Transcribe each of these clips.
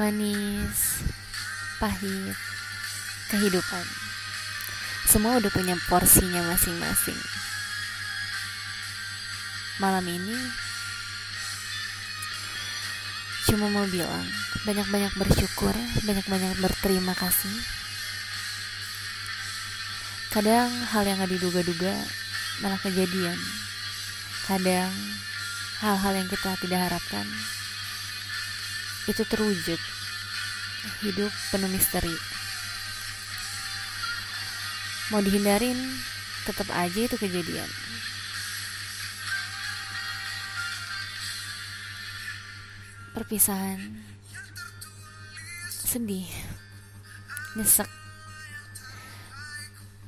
manis, pahit, kehidupan. Semua udah punya porsinya masing-masing. Malam ini cuma mau bilang banyak-banyak bersyukur, banyak-banyak berterima kasih. Kadang hal yang gak diduga-duga malah kejadian. Kadang hal-hal yang kita tidak harapkan itu terwujud. Hidup penuh misteri. Mau dihindarin, tetap aja itu kejadian. Perpisahan sedih, nyesek,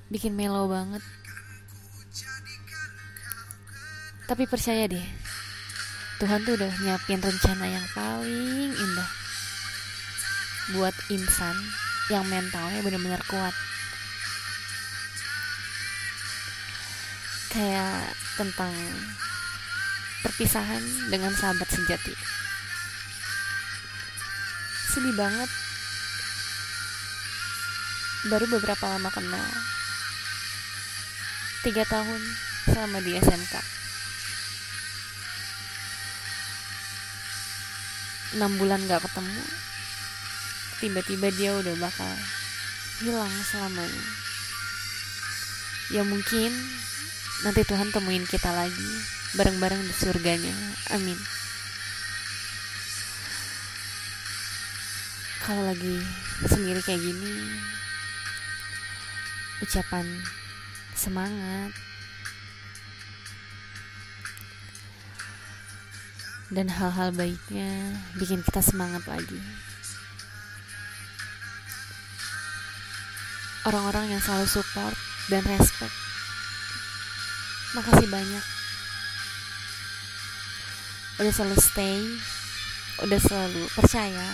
bikin melo banget. Tapi percaya deh, Tuhan tuh udah nyiapin rencana yang paling indah buat insan yang mentalnya benar-benar kuat. Kayak tentang perpisahan dengan sahabat sejati. Sedih banget. Baru beberapa lama kenal. Tiga tahun selama di SMK. Enam bulan gak ketemu tiba-tiba dia udah bakal hilang selamanya. Ya mungkin nanti Tuhan temuin kita lagi bareng-bareng di surganya. Amin. Kalau lagi sendiri kayak gini ucapan semangat dan hal-hal baiknya bikin kita semangat lagi. Orang-orang yang selalu support dan respect. Makasih banyak. Udah selalu stay, udah selalu percaya.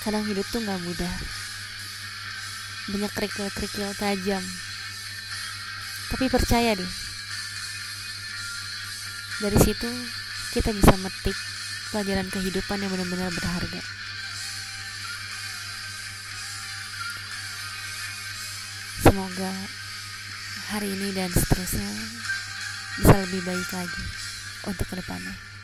Kadang hidup tuh gak mudah. Banyak kerikil-kerikil tajam. Tapi percaya deh, dari situ kita bisa metik pelajaran kehidupan yang benar-benar berharga. Semoga hari ini dan seterusnya bisa lebih baik lagi untuk ke depannya.